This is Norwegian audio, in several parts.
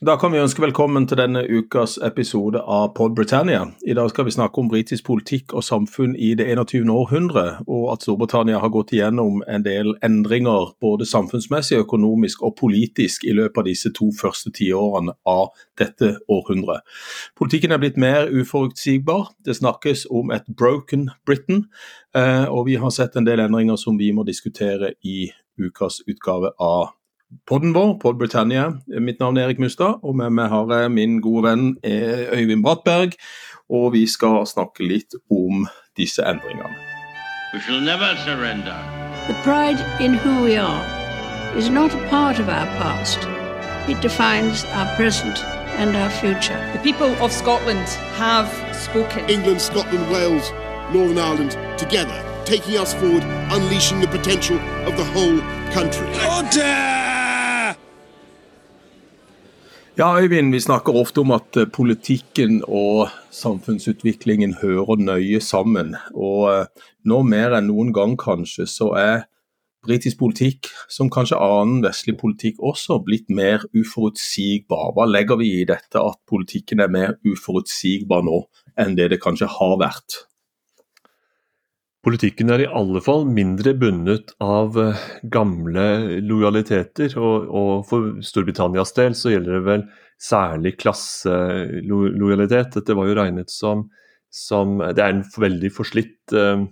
Da kan vi ønske velkommen til denne ukas episode av Pod Britannia. I dag skal vi snakke om britisk politikk og samfunn i det 21. århundre, og at Storbritannia har gått igjennom en del endringer både samfunnsmessig, økonomisk og politisk i løpet av disse to første tiårene av dette århundret. Politikken er blitt mer uforutsigbar. Det snakkes om et broken Britain, eh, og vi har sett en del endringer som vi må diskutere i ukas utgave av podden vår, Pod Britannia. Mitt navn er Erik Mustad, og med meg har jeg min gode venn eh, Øyvind Brattberg. Og vi skal snakke litt om disse endringene. We shall never surrender. The pride in who we are is not a part of our past. It defines our present and our future. The people of Scotland have spoken. England, Scotland, Wales, Northern Ireland, together, taking us forward, unleashing the potential of the whole country. Order! Ja, Øyvind, vi snakker ofte om at eh, politikken og samfunnsutviklingen hører nøye sammen. Og eh, nå mer enn noen gang kanskje, så er britisk politikk, som kanskje annen vestlig politikk også, blitt mer uforutsigbar. Hva legger vi i dette at politikken er mer uforutsigbar nå enn det det kanskje har vært? Politikken er i alle fall mindre bundet av eh, gamle lojaliteter, og, og for Storbritannias del så gjelder det vel særlig klasselojalitet. Dette var jo regnet som, som Det er en veldig forslitt eh,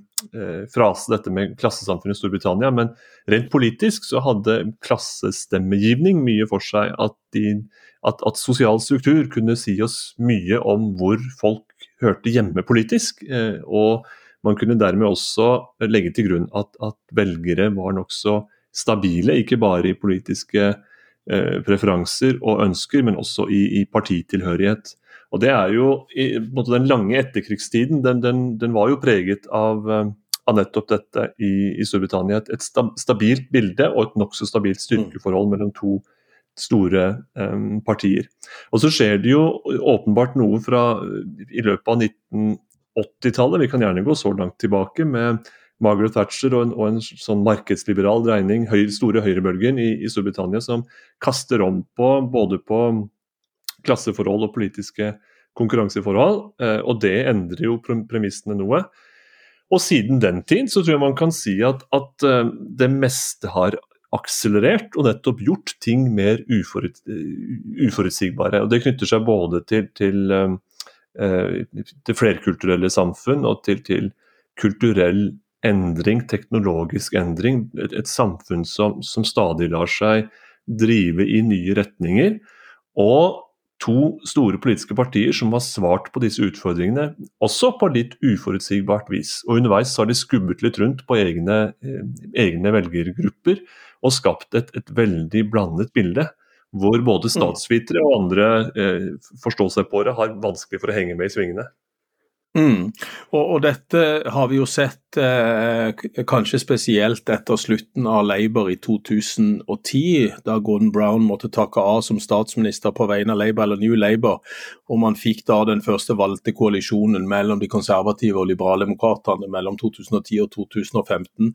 frase, dette med klassesamfunnet i Storbritannia, men rent politisk så hadde klassestemmegivning mye for seg. At, de, at, at sosial struktur kunne si oss mye om hvor folk hørte hjemme politisk. Eh, og man kunne dermed også legge til grunn at, at velgere var nokså stabile, ikke bare i politiske eh, preferanser og ønsker, men også i, i partitilhørighet. Og det er jo, i, Den lange etterkrigstiden den, den, den var jo preget av, eh, av nettopp dette i, i Storbritannia. Et, et, stabilt bilde og et nokså stabilt styrkeforhold mellom to store eh, partier. Og så skjer det jo åpenbart noe fra i løpet av 19 80-tallet. Vi kan gjerne gå så langt tilbake med Margaret Thatcher og en, og en sånn markedsliberal dreining, høy, store høyrebølgen i, i, Storbritannia, som kaster om på både på klasseforhold og politiske konkurranseforhold. Eh, og det endrer jo premissene noe. Og siden den tid så tror jeg man kan si at, at uh, det meste har akselerert og nettopp gjort ting mer uforut, uforutsigbare. Og det knytter seg både til, til Eh, til flerkulturelle samfunn og til, til, kulturell endring, teknologisk endring. Et, et samfunn som, som, stadig lar seg drive i nye retninger. Og to store politiske partier som har svart på disse utfordringene, også på litt uforutsigbart vis. Og underveis har de skubbet litt rundt på egne, eh, egne velgergrupper og skapt et, et veldig blandet bilde hvor både mm. statsvitere og andre eh, forståsegpåere har vanskelig for å henge med i svingene. Mm. Og, og, dette har vi jo sett kanskje spesielt etter slutten av Labour i 2010, da Gordon Brown måtte takke av som statsminister på vegne av Labour, eller New Labour, og man fikk da den første valgte koalisjonen mellom de konservative og liberaldemokratene mellom 2010 og 2015.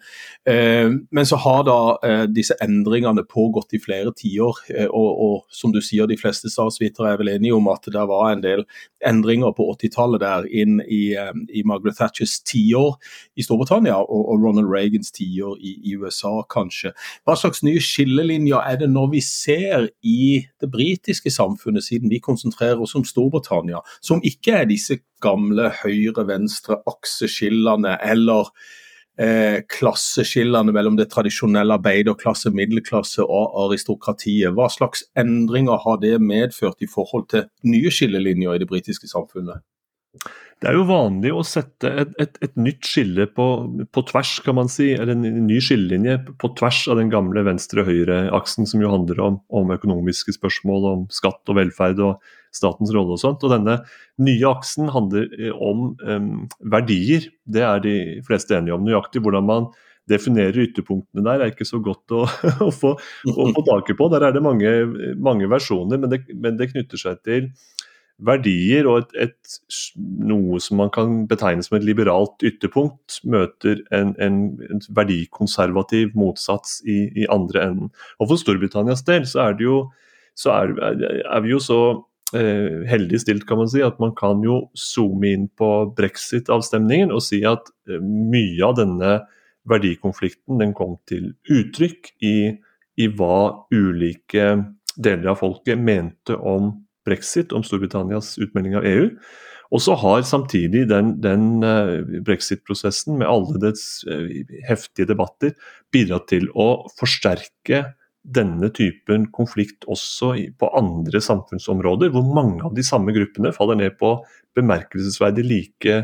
Eh, men så har da eh, disse endringene pågått i flere tiår, eh, og, og, som du sier, de fleste statsvitere er vel enige om at det var en del endringer på 80-tallet der inn i, eh, i Margaret Thatchers tiår i Storbritannia og, og Ronald Reagans tiår i, i, USA, kanskje. Hva slags nye skillelinjer er det når vi ser i det britiske samfunnet, siden vi konsentrerer oss om Storbritannia, som ikke er disse gamle høyre-venstre-akseskillene eller eh, klasseskillene mellom det tradisjonelle arbeiderklasse, middelklasse og aristokratiet. Hva slags endringer har det medført i forhold til nye skillelinjer i det britiske samfunnet? Det er jo vanlig å sette et, et, et nytt skille på, på, tvers, kan man si, eller en ny skillelinje på tvers av den gamle venstre-høyre-aksen, som jo handler om, om, økonomiske spørsmål, om skatt og velferd og statens rolle og sånt. Og denne nye aksen handler eh, om um, verdier. Det er de fleste enige om. Nøyaktig hvordan man definerer ytterpunktene der, er ikke så godt å, å få, å få taket på. Der er det mange, mange versjoner, men det, men det knytter seg til verdier og et, et, noe som man kan betegne som et liberalt ytterpunkt, møter en, en, en verdikonservativ motsats i, i, andre enden. Og For Storbritannias del så er jo så er, er vi jo så eh, heldig stilt, kan man si, at man kan jo zoome inn på brexit-avstemningen og si at eh, mye av denne verdikonflikten den kom til uttrykk i, i hva ulike deler av folket mente om brexit, om Storbritannias utmelding av EU. Og så har samtidig den, den uh, brexit-prosessen med alle dets uh, heftige debatter bidratt til å forsterke denne typen konflikt også på andre samfunnsområder, hvor mange av de samme gruppene faller ned på bemerkelsesverdig like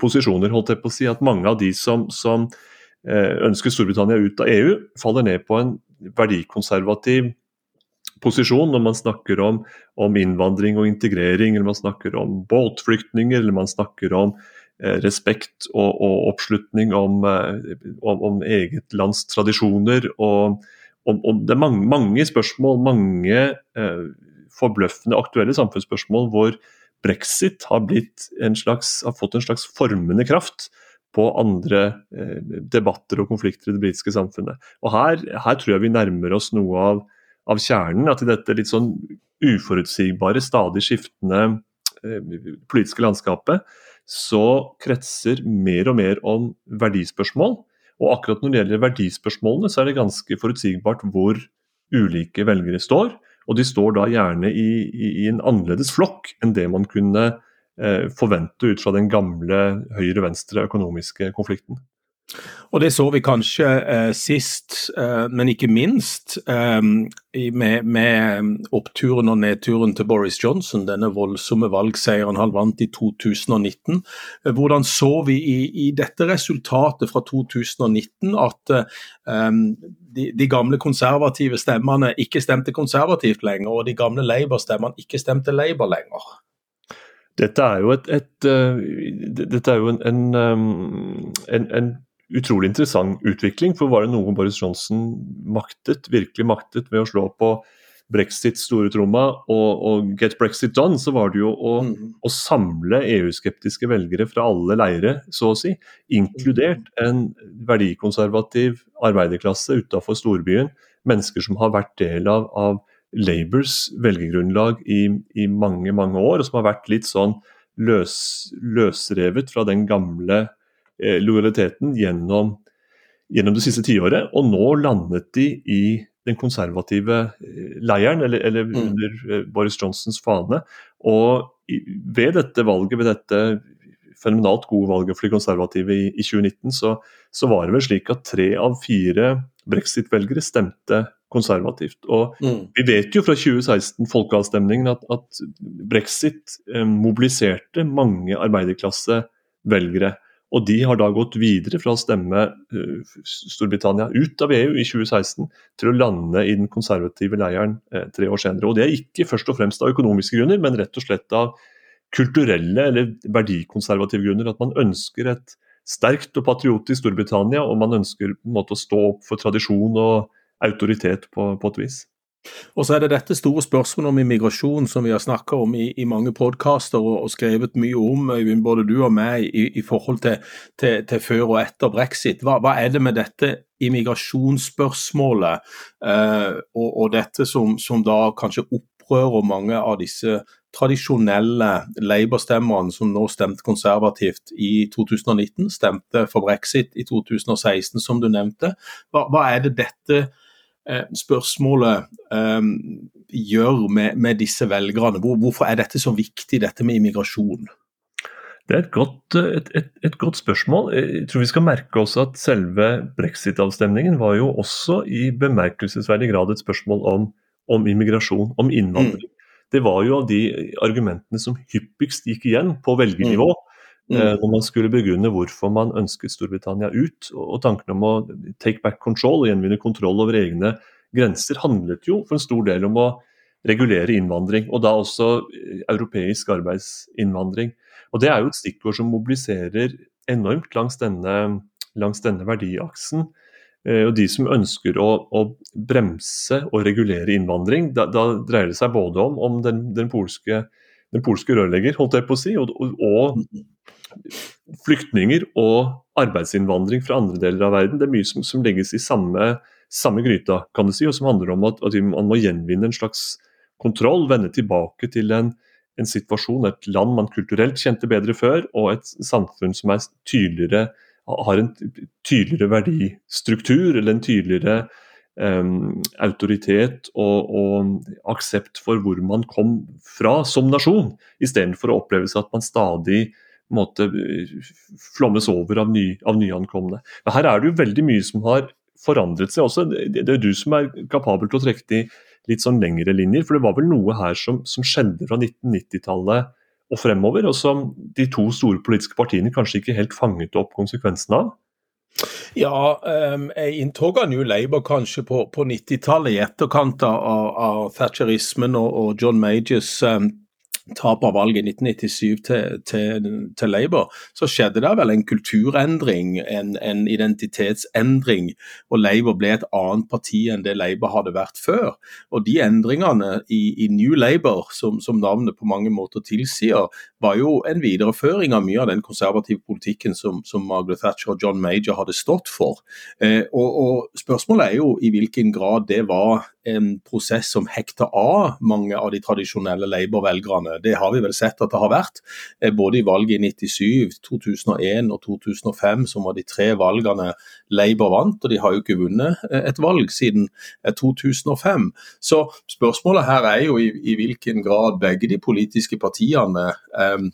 posisjoner. holdt jeg på å si, At mange av de som, som eh, ønsker Storbritannia ut av EU, faller ned på en verdikonservativ posisjon når man snakker om, om innvandring og integrering, eller man snakker om båtflyktninger, eller man snakker om eh, respekt og, og oppslutning om, eh, om, om, eget lands tradisjoner. og om det er mange, mange spørsmål, mange eh, forbløffende aktuelle samfunnsspørsmål hvor brexit har, slags, har, fått en slags formende kraft på andre eh, debatter og konflikter i det britiske samfunnet. Og her, her, tror jeg vi nærmer oss noe av, av, kjernen. At i dette litt sånn uforutsigbare, stadig skiftende eh, politiske landskapet, så kretser mer og mer om verdispørsmål og akkurat når det gjelder verdispørsmålene, så er det ganske forutsigbart hvor ulike velgere står. Og de står da gjerne i, i, i en annerledes flokk enn det man kunne eh, forvente ut fra den gamle høyre-venstre økonomiske konflikten. Og Det så vi kanskje eh, sist, eh, men ikke minst, eh, med, med, oppturen og nedturen til Boris Johnson, denne voldsomme valgseieren han vant i 2019. Eh, hvordan så vi i, i, dette resultatet fra 2019 at eh, de, de, gamle konservative stemmene ikke stemte konservativt lenger, og de gamle Labour-stemmene ikke stemte Labour lenger? Dette er jo, et, et, uh, dette er jo en, en, en, en utrolig interessant utvikling. For var det noe Boris Johnson maktet, virkelig maktet ved å slå på brexits store tromma og, og, get brexit done, så var det jo å, mm. å samle EU-skeptiske velgere fra alle leire, så å si. Inkludert en verdikonservativ arbeiderklasse utafor storbyen. Mennesker som har vært del av, av Labours velgergrunnlag i, i, mange, mange år, og som har vært litt sånn løs, løsrevet fra den gamle lojaliteten gjennom, gjennom det siste tiåret. Og nå landet de i den konservative eh, leiren, eller, eller mm. under mm. Boris Johnsons fane. Og ved dette valget, ved dette fenomenalt gode valget for de konservative i, i 2019, så, så, var det vel slik at tre av fire brexit-velgere stemte konservativt. Og mm. vi vet jo fra 2016, folkeavstemningen, at, at brexit eh, mobiliserte mange arbeiderklassevelgere. Og de har da gått videre fra å stemme uh, Storbritannia ut av EU i 2016 til å lande i den konservative leiren uh, tre år senere. Og det er ikke først og fremst av økonomiske grunner, men rett og slett av kulturelle eller verdikonservative grunner. At man ønsker et sterkt og patriotisk Storbritannia, og man ønsker måte å stå opp for tradisjon og autoritet på, på et vis. Og så er det dette store spørsmålet om immigrasjon som vi har snakka om i, i, mange podkaster og, og, skrevet mye om, både du og meg, i, i forhold til, til, til, før og etter brexit. Hva, hva, er det med dette immigrasjonsspørsmålet eh, og, og, dette som, som, da kanskje opprører mange av disse tradisjonelle Labour-stemmerne som nå stemte konservativt i 2019, stemte for brexit i 2016, som du nevnte. Hva, hva er det dette spørsmålet um, gjør med, med, disse velgerne? Hvor, hvorfor er dette så viktig, dette med immigrasjon? Det er et godt, et, et, et godt, spørsmål. Jeg tror vi skal merke oss at selve brexit-avstemningen var jo også i bemerkelsesverdig grad et spørsmål om, om immigrasjon, om innvandring. Mm. Det var jo av de argumentene som hyppigst gikk igjen på velgernivå. Mm. Mm. Eh, når man skulle begrunne hvorfor man ønsket Storbritannia ut. Og tanken om å take back control gjenvinne kontroll over egne grenser handlet jo for en stor del om å regulere innvandring, og da også eh, europeisk arbeidsinnvandring. Og Det er jo et stikkord som mobiliserer enormt langs denne, langs denne verdiaksen. Eh, og De som ønsker å, å, bremse og regulere innvandring, da, da, dreier det seg både om, om den, den, polske, den, polske, rørlegger, holdt jeg på å si, og, og mm flyktninger og arbeidsinnvandring fra andre deler av verden. Det er mye som, som legges i samme samme gryta, kan du si, og som handler om at, at man må gjenvinne en slags kontroll, vende tilbake til en, en situasjon, et land man kulturelt kjente bedre før, og et samfunn som er tydeligere, har en tydeligere verdistruktur eller en tydeligere um, autoritet og, og, aksept for hvor man kom fra som nasjon, istedenfor å oppleve seg at man stadig måte, flommes over av, ny, av nyankomne. Men her er det jo veldig mye som har forandret seg også. Det, er er du som er kapabel til å trekke de litt sånn lengre linjer. For det var vel noe her som, som skjedde fra 1990-tallet og fremover, og som de to store politiske partiene kanskje ikke helt fanget opp konsekvensene av? Ja, um, jeg inntog jo Labour kanskje på, på 90-tallet, i etterkant av, av thatcherismen og, og John Majors um, tap av valget i 1997 til, til, til, Labour, så skjedde det vel en kulturendring, en, en, identitetsendring. Og Labour ble et annet parti enn det Labour hadde vært før. Og de endringene i, i New Labour, som, som, navnet på mange måter tilsier, var jo en videreføring av mye av den konservative politikken som, som Margaret Thatcher og John Major hadde stått for. Eh, og, og Spørsmålet er jo i hvilken grad det var en prosess som hekter av mange av de tradisjonelle Labour-velgerne. Det har vi vel sett at det har vært. Eh, både i valget i 97, 2001 og 2005, som var de tre valgene Labour vant. Og de har jo ikke vunnet eh, et valg siden 2005. Eh, Så spørsmålet her er jo i, i hvilken grad begge de politiske partiene eh,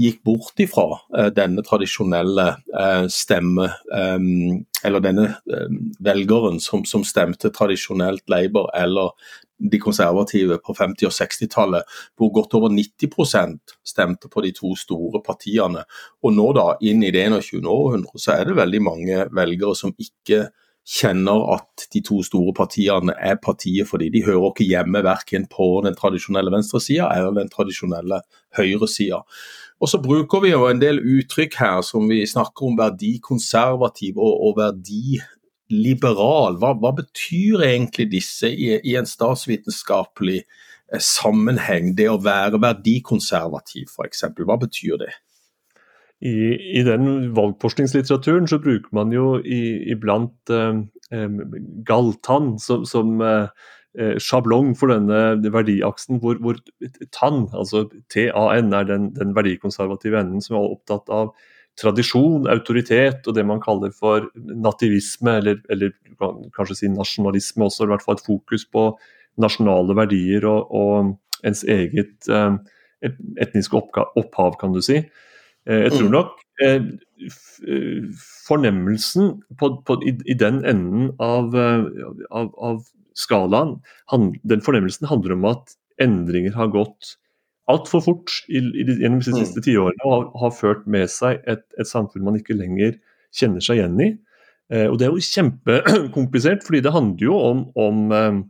gikk bort ifra uh, denne tradisjonelle uh, stemme, um, eller denne uh, velgeren som, som, stemte tradisjonelt Labour eller de konservative på 50- og 60-tallet, hvor godt over 90% stemte på de to store partiene. Og nå da, inn i det 21. århundre, så er det veldig mange velgere som ikke kjenner at de to store partiene er partiet fordi de hører ikke hjemme verken på den tradisjonelle venstresida eller den tradisjonelle høyresida. Og så bruker vi jo en del uttrykk her som vi snakker om verdikonservativ og, og verdiliberal. Hva, hva, betyr egentlig disse i, i en statsvitenskapelig eh, sammenheng, det å være verdikonservativ f.eks.? Hva betyr det? I, I, den valgforskningslitteraturen så bruker man jo i, iblant eh, eh, Galtan som, som eh, sjablong for denne verdiaksen, hvor, hvor TAN, altså TAN, er den, den, verdikonservative enden som er opptatt av tradisjon, autoritet og det man kaller for nativisme, eller, eller kanskje si nasjonalisme også, i hvert fall et fokus på nasjonale verdier og, og ens eget eh, etniske opphav, kan du si. Eh, jeg tror mm. nok eh, fornemmelsen på, på, i, i, den enden av, av, av skalaen, den fornemmelsen handler om at endringer har gått altfor fort i, i, gjennom de siste mm. tiårene og har, har, ført med seg et, et, samfunn man ikke lenger kjenner seg igjen i. Eh, og Det er jo kjempekomplisert, fordi det handler jo om, om eh,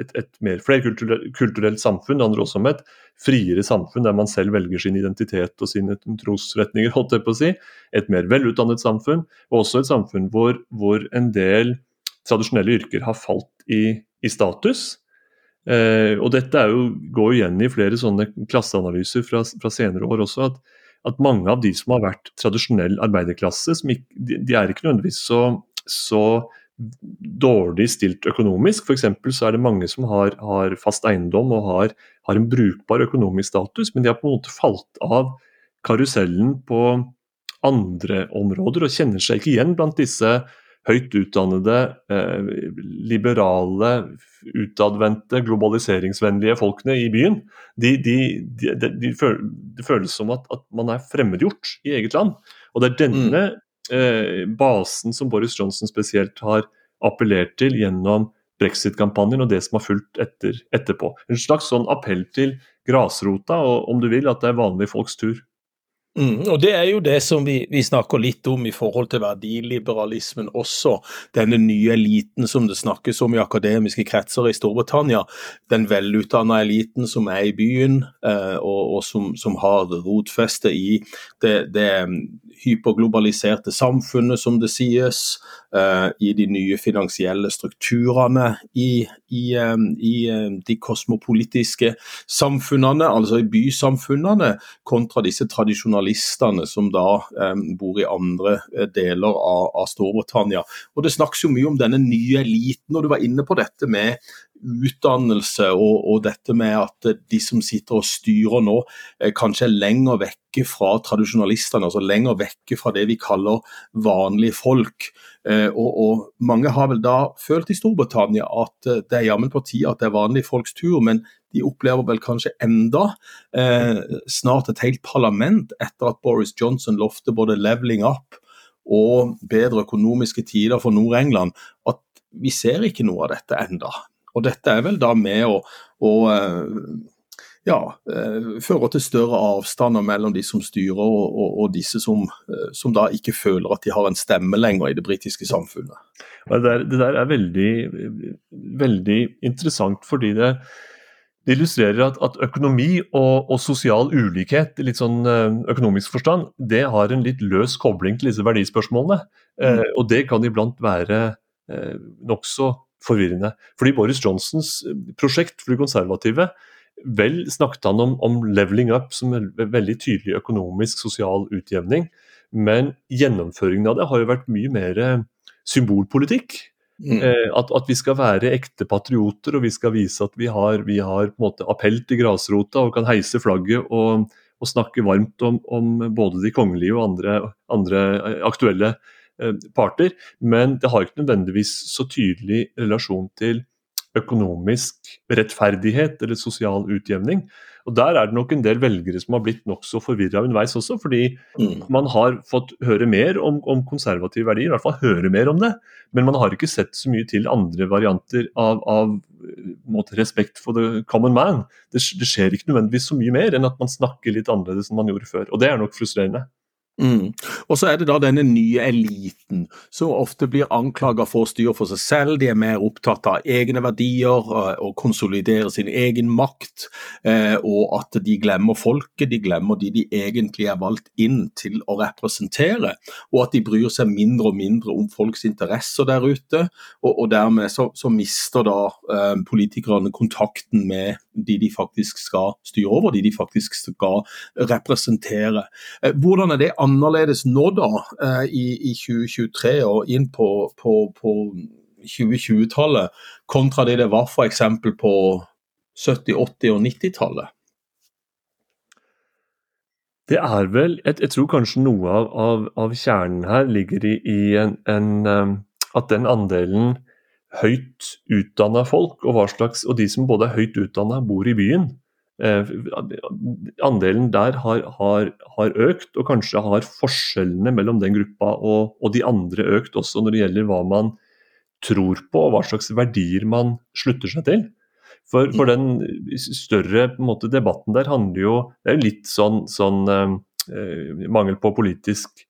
et, et, mer flerkulturelt samfunn. Det handler også om et friere samfunn der man selv velger sin identitet og sine trosretninger. holdt jeg på å si. Et mer velutdannet samfunn, og også et samfunn hvor, hvor en del tradisjonelle yrker har falt i, i status. Eh, og dette jo, går jo igjen i flere sånne klasseanalyser fra, fra senere år også. At, at, mange av de som har vært tradisjonell arbeiderklasse, ikke, de, de, er ikke nødvendigvis så, så dårlig stilt økonomisk. F.eks. så er det mange som har, har fast eiendom og har, har, en brukbar økonomisk status, men de har på en måte falt av karusellen på andre områder og kjenner seg ikke igjen blant disse høyt utdannede, eh, liberale, utadvendte, globaliseringsvennlige folkene i byen, de, de, de, de føler, det føles som at, at, man er fremmedgjort i eget land. Og det er denne mm. eh, basen som Boris Johnson spesielt har appellert til gjennom brexit-kampanjen og det som har fulgt etter, etterpå. En slags sånn appell til grasrota, og om du vil, at det er vanlige folks tur. Mm, og Det er jo det som vi, vi, snakker litt om i forhold til verdiliberalismen også. Denne nye eliten som det snakkes om i akademiske kretser i Storbritannia. Den velutdanna eliten som er i byen, eh, og, og som, som, har rotfeste i det, det hyperglobaliserte samfunnet, som det sies, Eh, i de nye finansielle strukturene, i, i, eh, i um, de kosmopolitiske samfunnene, altså i bysamfunnene, kontra disse tradisjonelle tradisjonalistene som da eh, bor i andre eh, deler av, av, Storbritannia. Og Det snakkes jo mye om denne nye eliten, og du var inne på dette med utdannelse og, og, dette med at de som sitter og styrer nå, eh, kanskje er lenger vekke fra tradisjonalistene, altså lenger vekke fra det vi kaller vanlige folk. Eh, og, og, Mange har vel da følt i Storbritannia at eh, det er jammen på tide at det er vanlige folks tur, men de opplever vel kanskje enda eh, snart et helt parlament etter at Boris Johnson lovte både 'leveling up' og bedre økonomiske tider for Nord-England, at vi ser ikke noe av dette enda. Og dette er vel da med å, å eh, ja, eh, fører til større avstander mellom de som styrer og, og, og disse som, eh, som, da ikke føler at de har en stemme lenger i det britiske samfunnet. Det der, det der er veldig, veldig, interessant, fordi det, det illustrerer at, at økonomi og, og, sosial ulikhet i litt sånn økonomisk forstand, det har en litt løs kobling til disse verdispørsmålene. Mm. Eh, og det kan iblant være eh, nokså forvirrende. Fordi Boris Johnsons eh, prosjekt for de konservative Vel snakket han om, om leveling up som en veldig tydelig økonomisk, sosial utjevning. Men gjennomføringen av det har jo vært mye mer eh, symbolpolitikk. Mm. Eh, at, at, vi skal være ekte patrioter og vi skal vise at vi har, vi har måte appell til grasrota og kan heise flagget og, og snakke varmt om, om, både de kongelige og andre, andre aktuelle parter, men det har ikke nødvendigvis så tydelig relasjon til økonomisk rettferdighet eller sosial utjevning. Og Der er det nok en del velgere som har blitt nokså forvirra underveis også, fordi mm. man har fått høre mer om, om, konservative verdier, i hvert fall høre mer om det, men man har ikke sett så mye til andre varianter av, av måte, respekt for the common man. Det, det skjer ikke nødvendigvis så mye mer enn at man snakker litt annerledes enn man gjorde før, og det er nok frustrerende. Mm. Og så er det da denne nye eliten som ofte blir anklaget for å styre for seg selv. De er mer opptatt av egne verdier eh, og konsolidere sin egen makt. Eh, og at de glemmer folket, de glemmer de de egentlig er valgt inn til å representere. Og at de bryr seg mindre og mindre om folks interesser der ute. Og, og dermed så, så, mister da eh, politikerne kontakten med de de faktisk skal styre over, de de faktisk skal representere. Eh, hvordan er det annerledes nå da, eh, i, i 2023 og inn på, på, på 2020-tallet, kontra det det var f.eks. på 70-, 80- og 90-tallet? Det er vel jeg, jeg, tror kanskje noe av, av, av kjernen her ligger i, i en, en, eh, at den andelen høyt utdanna folk, og, slags, og de som både er høyt utdanna, bor i byen, Eh, andelen der har, har, har, økt, og kanskje har forskjellene mellom den gruppa og, og, de andre økt også når det gjelder hva man tror på og hva slags verdier man slutter seg til. For, for den større måte, debatten der handler jo Det er jo litt sånn, sånn eh, mangel på politisk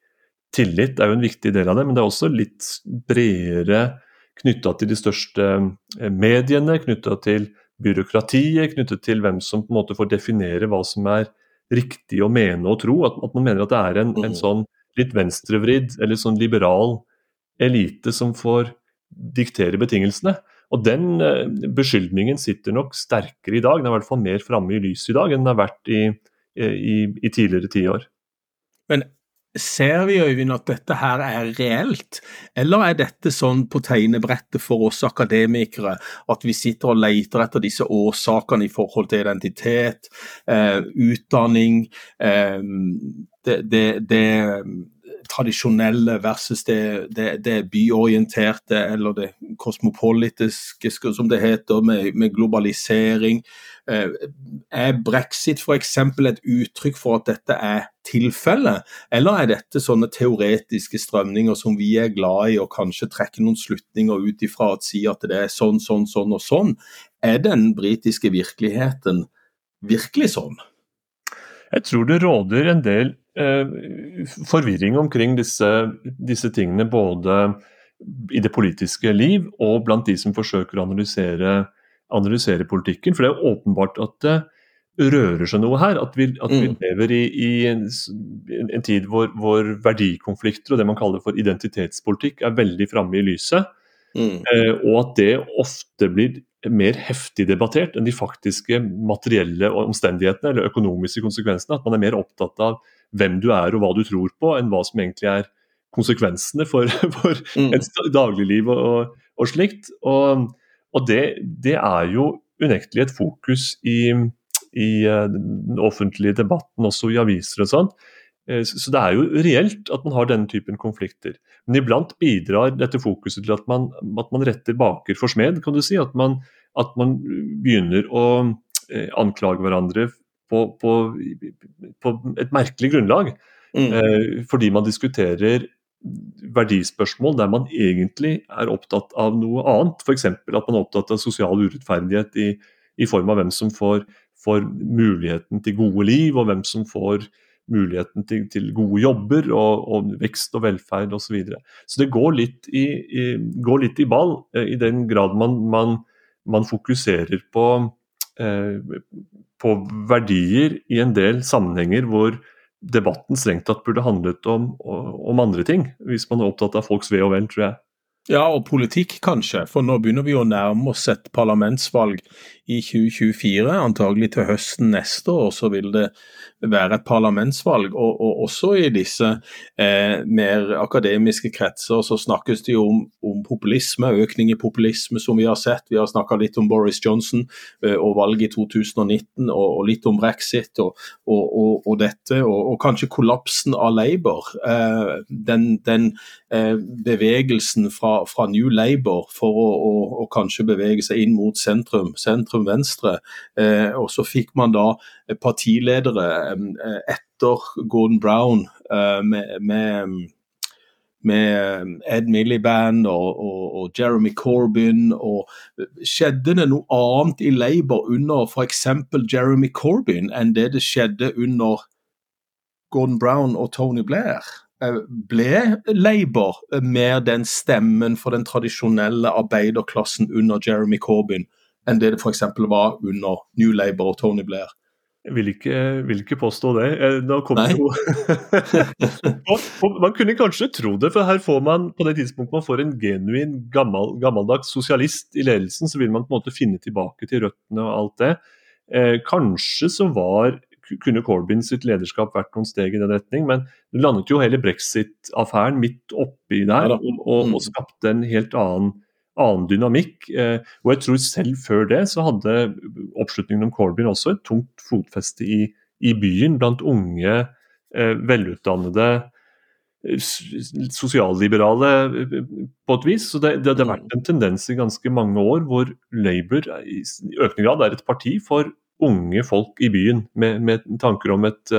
tillit er jo en viktig del av det, men det er også litt bredere knytta til de største eh, mediene, knytta til byråkratiet, knyttet til hvem som på en måte får definere hva som er riktig å mene og tro. At, at man mener at det er en, en mm. sånn litt venstrevridd eller sånn liberal elite som får diktere betingelsene. Og Den eh, beskyldningen sitter nok sterkere i dag, den er i hvert fall mer framme i lyset i dag enn den har vært i, i, i tidligere tiår. Men Ser vi Øyvind, at dette her er reelt, eller er dette sånn på tegnebrettet for oss akademikere at vi sitter og leter etter disse årsakene i forhold til identitet, eh, utdanning, eh, det, det, det, tradisjonelle versus det, det, byorienterte eller det kosmopolitiske, som det heter, med, med globalisering. Eh, er brexit f.eks. et uttrykk for at dette er tilfellet, eller er dette sånne teoretiske strømninger som vi er glad i og kanskje trekker noen slutninger ut ifra og sier at det er sånn, sånn, sånn og sånn? Er den britiske virkeligheten virkelig sånn? Jeg tror det råder en del eh, forvirring omkring disse, disse tingene, både i det politiske liv og blant de som forsøker å analysere analysere politikken. For det er åpenbart at det rører seg noe her. At vi, at vi mm. lever i, i en, en, tid hvor, hvor, verdikonflikter og det man kaller for identitetspolitikk er veldig framme i lyset. Mm. Eh, og at det ofte blir mer heftig debattert enn de faktiske materielle omstendighetene eller økonomiske konsekvensene. At man er mer opptatt av hvem du er og hva du tror på, enn hva som egentlig er konsekvensene for, for mm. et dagligliv og, og, og slikt. Og, og det, det, er jo unektelig et fokus i, i uh, den offentlige debatten, også i aviser og sånn. Uh, så det er jo reelt at man har denne typen konflikter. Men iblant bidrar dette fokuset til at man, at man retter baker for smed, kan du si. At man, at man begynner å uh, anklage hverandre på, på, på, et merkelig grunnlag. Mm. fordi man diskuterer verdispørsmål der man egentlig er opptatt av noe annet. F.eks. at man er opptatt av sosial urettferdighet i, i form av hvem som får, får, muligheten til gode liv, og hvem som får muligheten til, til gode jobber og, og, vekst og velferd osv. Så, videre. så det går litt i, i, går litt i ball, eh, i den grad man, man, man fokuserer på, eh, på verdier i en del sammenhenger hvor debatten strengt tatt burde handlet om, om, andre ting, hvis man er opptatt av folks ve og vel, tror jeg. Ja, og politikk kanskje, for nå begynner vi å nærme oss et parlamentsvalg i 2024. Antagelig til høsten neste år så vil det være et parlamentsvalg. Og, og også i disse eh, mer akademiske kretser så snakkes det jo om, om, populisme, økning i populisme som vi har sett. Vi har snakka litt om Boris Johnson eh, og valget i 2019, og, og litt om brexit og, og dette. Og, kanskje kollapsen av Labour. Eh, den, den eh, bevegelsen fra, fra, New Labour for å, å, å, kanskje bevege seg inn mot sentrum, sentrum venstre. Eh, og så fikk man da partiledere Eh, etter Gordon Brown eh, med, med, med Ed Miliband og, og, og, Jeremy Corbyn. og Skjedde det noe annet i Labour under f.eks. Jeremy Corbyn enn det det skjedde under Gordon Brown og Tony Blair? Eh, ble Labour mer den stemmen for den tradisjonelle arbeiderklassen under Jeremy Corbyn enn det det f.eks. var under New Labour og Tony Blair? Jeg vil ikke, vil ikke påstå det. Nei. jo Man kunne kanskje tro det, for her får man på det tidspunktet man får en genuin gammel, gammeldags sosialist i ledelsen, så vil man på en måte finne tilbake til røttene og alt det. Eh, kanskje så var kunne Corbyn sitt lederskap vært noen steg i den retning, men det landet jo hele brexit-affæren midt oppi der og, og, og, skapte en helt annen annen dynamikk. Eh, og jeg tror selv før det så hadde oppslutningen om Corbyn også et tungt fotfeste i, i byen blant unge, eh, velutdannede eh, sosialliberale på et vis. Så det, det, det, har vært en tendens i ganske mange år hvor Labour i økende grad er et parti for unge folk i byen, med, med tanker om et,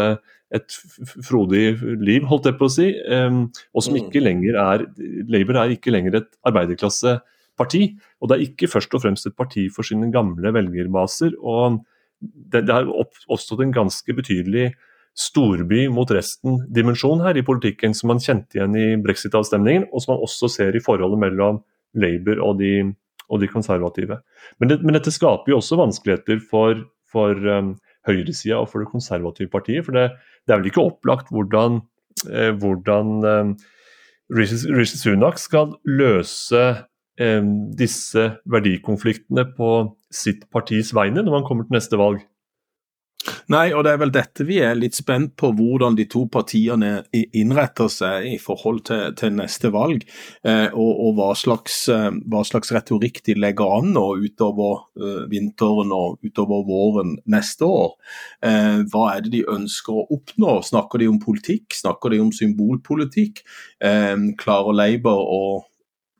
et frodig liv, holdt jeg på å si. Og som mm. ikke lenger er Labour er ikke lenger et arbeiderklasseparti. Og det er ikke først og fremst et parti for sine gamle velgerbaser. og det, det har oppstått en ganske betydelig storby mot resten-dimensjon her i politikken, som man kjente igjen i brexit-avstemningen, og som man også ser i forholdet mellom Labour og de, og de konservative. Men, det, men, dette skaper jo også vanskeligheter for, for um, høyresida og for det konservative partiet. For det, det er vel ikke opplagt hvordan, eh, hvordan um, Rishi Sunak skal løse disse verdikonfliktene på sitt partis vegne når man kommer til neste valg? Nei, og det er vel dette vi er litt spent på, hvordan de to partiene innretter seg i forhold til, til neste valg. Eh, og, og hva, slags, eh, hva, slags, retorikk de legger an nå utover eh, vinteren og utover våren neste år. Eh, hva er det de ønsker å oppnå? Snakker de om politikk? Snakker de om symbolpolitikk? Eh, klarer Labour å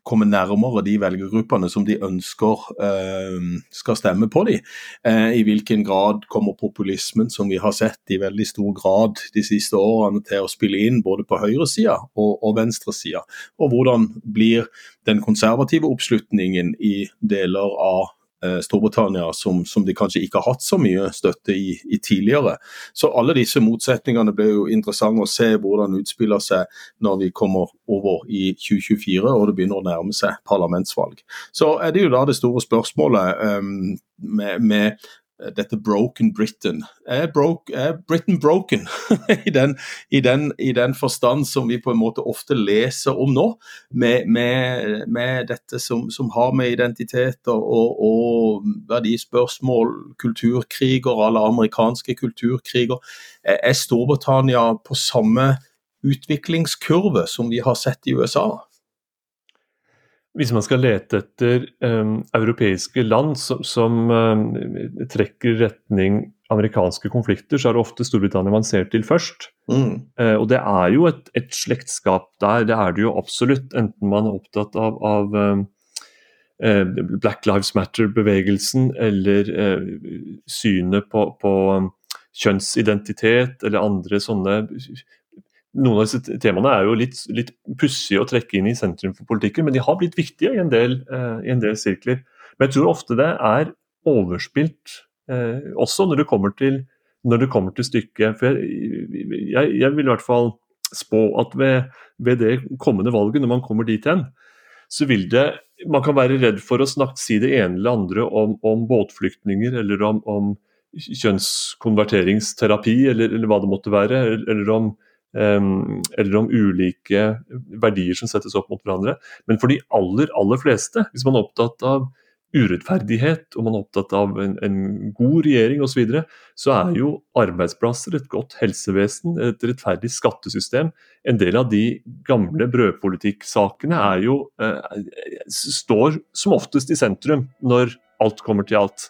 komme nærmere de velgergruppene som de ønsker eh, skal stemme på dem. Eh, I hvilken grad kommer populismen, som vi har sett i veldig stor grad de siste årene, til å spille inn både på høyresida og, og venstresida? Og hvordan blir den konservative oppslutningen i deler av Storbritannia som, som, de kanskje ikke har hatt så mye støtte i, i, tidligere. Så alle disse motsetningene blir jo interessante å se hvordan utspiller seg når vi kommer over i 2024 og det begynner å nærme seg parlamentsvalg. Så er det jo da det store spørsmålet um, med, med dette broken Britain. Er, broke, er Britain broken? I, den, i, den, I, den, forstand som vi på en måte ofte leser om nå, med, med, med dette som, som, har med identiteter og, og verdispørsmål, kulturkriger, alle amerikanske kulturkriger. Er Storbritannia på samme utviklingskurve som vi har sett i USA? Hvis man skal lete etter um, europeiske land som, som um, trekker retning amerikanske konflikter, så er det ofte Storbritannia man ser til først. Mm. Uh, og det er jo et, et, slektskap der, det er det jo absolutt. Enten man er opptatt av, av um, uh, Black Lives Matter-bevegelsen eller uh, synet på, på kjønnsidentitet eller andre sånne noen av disse temaene er jo litt, litt pussige å trekke inn i sentrum for politikken, men de har blitt viktige i en del, eh, i en del sirkler. Men jeg tror ofte det er overspilt, eh, også når det kommer til, det kommer til stykket. For jeg, jeg, jeg, vil i hvert fall spå at ved, ved, det kommende valget, når man kommer dit hen, så vil det Man kan være redd for å snakke, si det ene eller andre om, om båtflyktninger eller om, om kjønnskonverteringsterapi eller, eller, hva det måtte være, eller om eller om ulike verdier som settes opp mot hverandre. Men for de aller, aller fleste, hvis man er opptatt av urettferdighet og man er opptatt av en, en god regjering osv., så, videre, så er jo arbeidsplasser, et godt helsevesen, et rettferdig skattesystem En del av de gamle brødpolitikksakene er jo, eh, står som oftest i sentrum når alt kommer til alt.